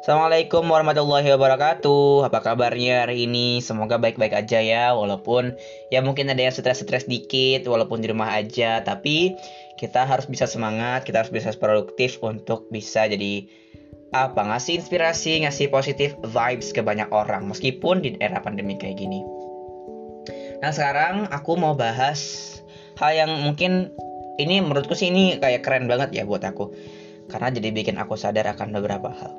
Assalamualaikum warahmatullahi wabarakatuh Apa kabarnya hari ini? Semoga baik-baik aja ya Walaupun ya mungkin ada yang stres-stres dikit Walaupun di rumah aja Tapi kita harus bisa semangat Kita harus bisa produktif untuk bisa jadi apa ngasih inspirasi, ngasih positif vibes ke banyak orang meskipun di era pandemi kayak gini. Nah sekarang aku mau bahas hal yang mungkin ini menurutku sih ini kayak keren banget ya buat aku karena jadi bikin aku sadar akan beberapa hal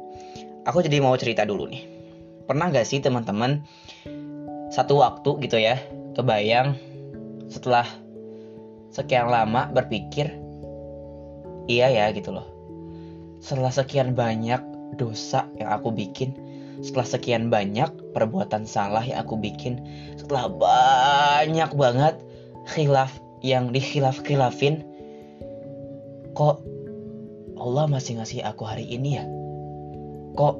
aku jadi mau cerita dulu nih. Pernah gak sih teman-teman satu waktu gitu ya kebayang setelah sekian lama berpikir iya ya gitu loh. Setelah sekian banyak dosa yang aku bikin, setelah sekian banyak perbuatan salah yang aku bikin, setelah banyak banget khilaf yang dikhilaf-khilafin, kok Allah masih ngasih aku hari ini ya? Kok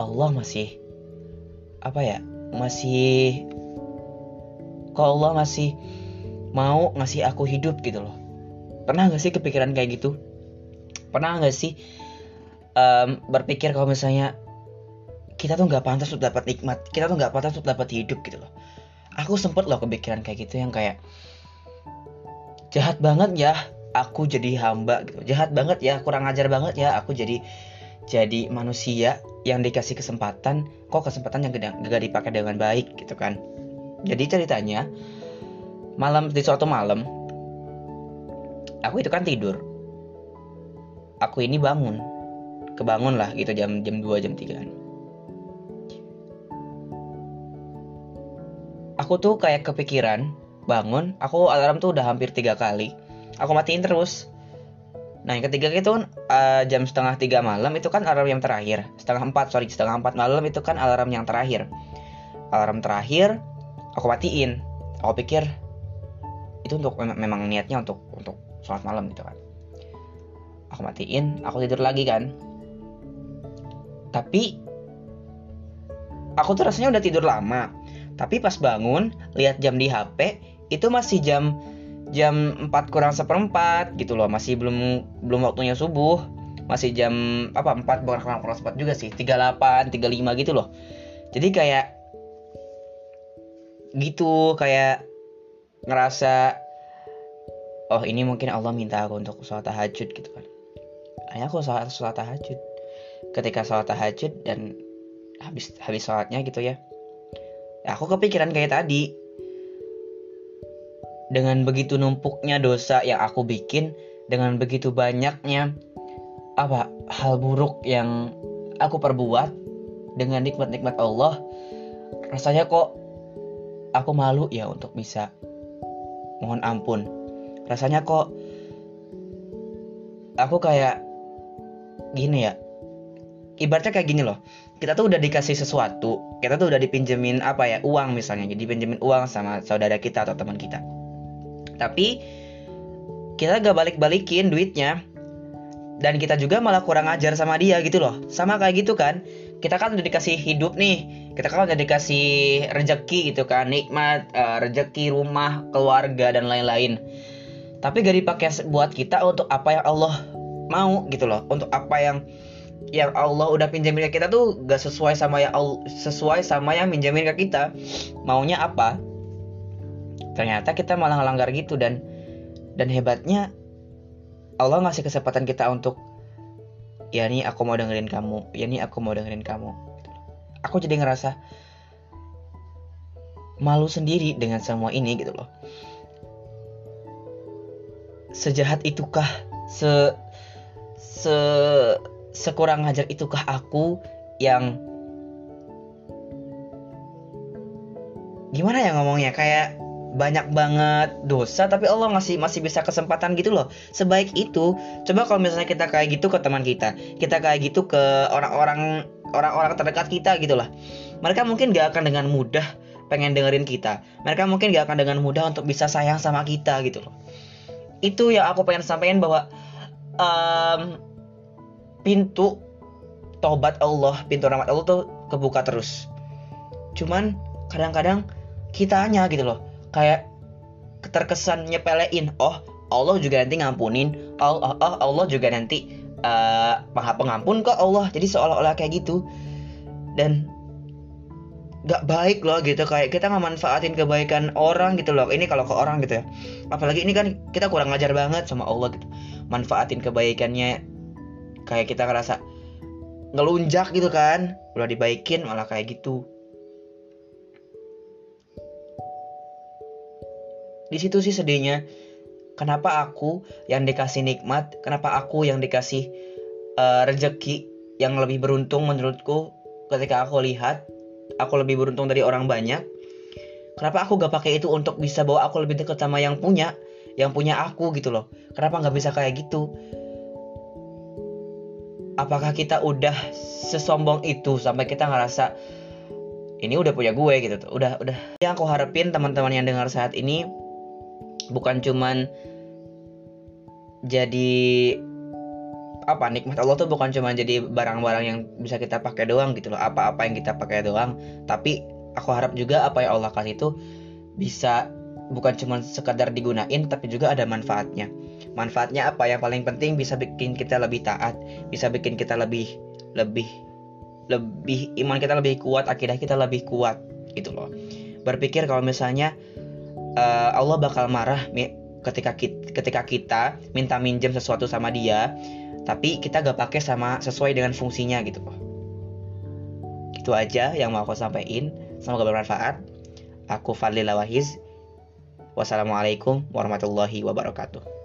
Allah masih apa ya masih kok Allah masih mau ngasih aku hidup gitu loh. Pernah gak sih kepikiran kayak gitu? Pernah gak sih um, berpikir kalau misalnya kita tuh nggak pantas untuk dapat nikmat kita tuh nggak pantas untuk dapat hidup gitu loh. Aku sempet loh kepikiran kayak gitu yang kayak jahat banget ya aku jadi hamba gitu. Jahat banget ya kurang ajar banget ya aku jadi jadi manusia yang dikasih kesempatan kok kesempatan yang gak, dipakai dengan baik gitu kan. Jadi ceritanya malam di suatu malam aku itu kan tidur. Aku ini bangun. Kebangun lah gitu jam jam 2 jam 3 aku tuh kayak kepikiran bangun aku alarm tuh udah hampir tiga kali. Aku matiin terus Nah yang ketiga itu kan uh, jam setengah tiga malam itu kan alarm yang terakhir. Setengah empat sorry setengah empat malam itu kan alarm yang terakhir. Alarm terakhir aku matiin. Aku pikir itu untuk memang niatnya untuk untuk sholat malam gitu kan. Aku matiin, aku tidur lagi kan. Tapi aku tuh rasanya udah tidur lama. Tapi pas bangun lihat jam di HP itu masih jam jam 4 kurang seperempat gitu loh. Masih belum belum waktunya subuh. Masih jam apa 4 kurang kurang seperempat juga sih. 38 35 gitu loh. Jadi kayak gitu kayak ngerasa oh ini mungkin Allah minta aku untuk sholat tahajud gitu kan. Hanya aku sholat sholat tahajud. Ketika sholat tahajud dan habis habis sholatnya gitu ya, ya aku kepikiran kayak tadi dengan begitu numpuknya dosa yang aku bikin, dengan begitu banyaknya apa hal buruk yang aku perbuat dengan nikmat-nikmat Allah, rasanya kok aku malu ya untuk bisa mohon ampun. Rasanya kok aku kayak gini ya. Ibaratnya kayak gini loh. Kita tuh udah dikasih sesuatu, kita tuh udah dipinjemin apa ya, uang misalnya, jadi pinjemin uang sama saudara kita atau teman kita tapi kita gak balik-balikin duitnya. Dan kita juga malah kurang ajar sama dia gitu loh. Sama kayak gitu kan kita kan udah dikasih hidup nih. Kita kan udah dikasih rejeki gitu kan nikmat uh, rejeki rumah keluarga dan lain-lain. Tapi gak dipakai buat kita untuk apa yang Allah mau gitu loh. Untuk apa yang yang Allah udah pinjamin ke kita tuh gak sesuai sama yang sesuai sama yang minjamin ke kita. Maunya apa ternyata kita malah ngelanggar gitu dan dan hebatnya Allah ngasih kesempatan kita untuk ya nih aku mau dengerin kamu. Ya nih aku mau dengerin kamu. Aku jadi ngerasa malu sendiri dengan semua ini gitu loh. Sejahat itukah se se sekurang ajar itukah aku yang gimana ya ngomongnya? Kayak banyak banget dosa tapi Allah ngasih masih bisa kesempatan gitu loh. Sebaik itu coba kalau misalnya kita kayak gitu ke teman kita kita kayak gitu ke orang-orang orang-orang terdekat kita gitu lah. Mereka mungkin gak akan dengan mudah pengen dengerin kita. Mereka mungkin gak akan dengan mudah untuk bisa sayang sama kita gitu loh. Itu yang aku pengen sampaikan bahwa um, pintu tobat Allah pintu rahmat Allah tuh kebuka terus. Cuman kadang-kadang kitanya gitu loh kayak terkesan nyepelein. Oh Allah juga nanti ngampunin. Oh, oh, Allah juga nanti uh, pengampun kok Allah. Jadi seolah-olah kayak gitu. Dan gak baik loh gitu. Kayak kita nggak manfaatin kebaikan orang gitu loh. Ini kalau ke orang gitu ya. Apalagi ini kan kita kurang ngajar banget sama Allah gitu. Manfaatin kebaikannya. Kayak kita ngerasa ngelunjak gitu kan. Udah dibaikin malah kayak gitu di situ sih sedihnya kenapa aku yang dikasih nikmat kenapa aku yang dikasih uh, rejeki yang lebih beruntung menurutku ketika aku lihat aku lebih beruntung dari orang banyak? Kenapa aku gak pakai itu untuk bisa bawa aku lebih dekat sama yang punya yang punya aku gitu loh? Kenapa nggak bisa kayak gitu? Apakah kita udah sesombong itu sampai kita ngerasa ini udah punya gue gitu tuh. Udah udah. Yang aku harapin teman-teman yang dengar saat ini bukan cuman jadi apa nikmat Allah tuh bukan cuma jadi barang-barang yang bisa kita pakai doang gitu loh apa-apa yang kita pakai doang. Tapi aku harap juga apa yang Allah kasih itu bisa bukan cuma sekadar digunain tapi juga ada manfaatnya. Manfaatnya apa? Yang paling penting bisa bikin kita lebih taat bisa bikin kita lebih lebih lebih iman kita lebih kuat akidah kita lebih kuat gitu loh. Berpikir kalau misalnya uh, Allah bakal marah ketika kita, ketika kita minta minjem sesuatu sama dia tapi kita gak pakai sama sesuai dengan fungsinya gitu itu aja yang mau aku sampaikan. Semoga bermanfaat. Aku Fadlil Wahiz wassalamualaikum warahmatullahi wabarakatuh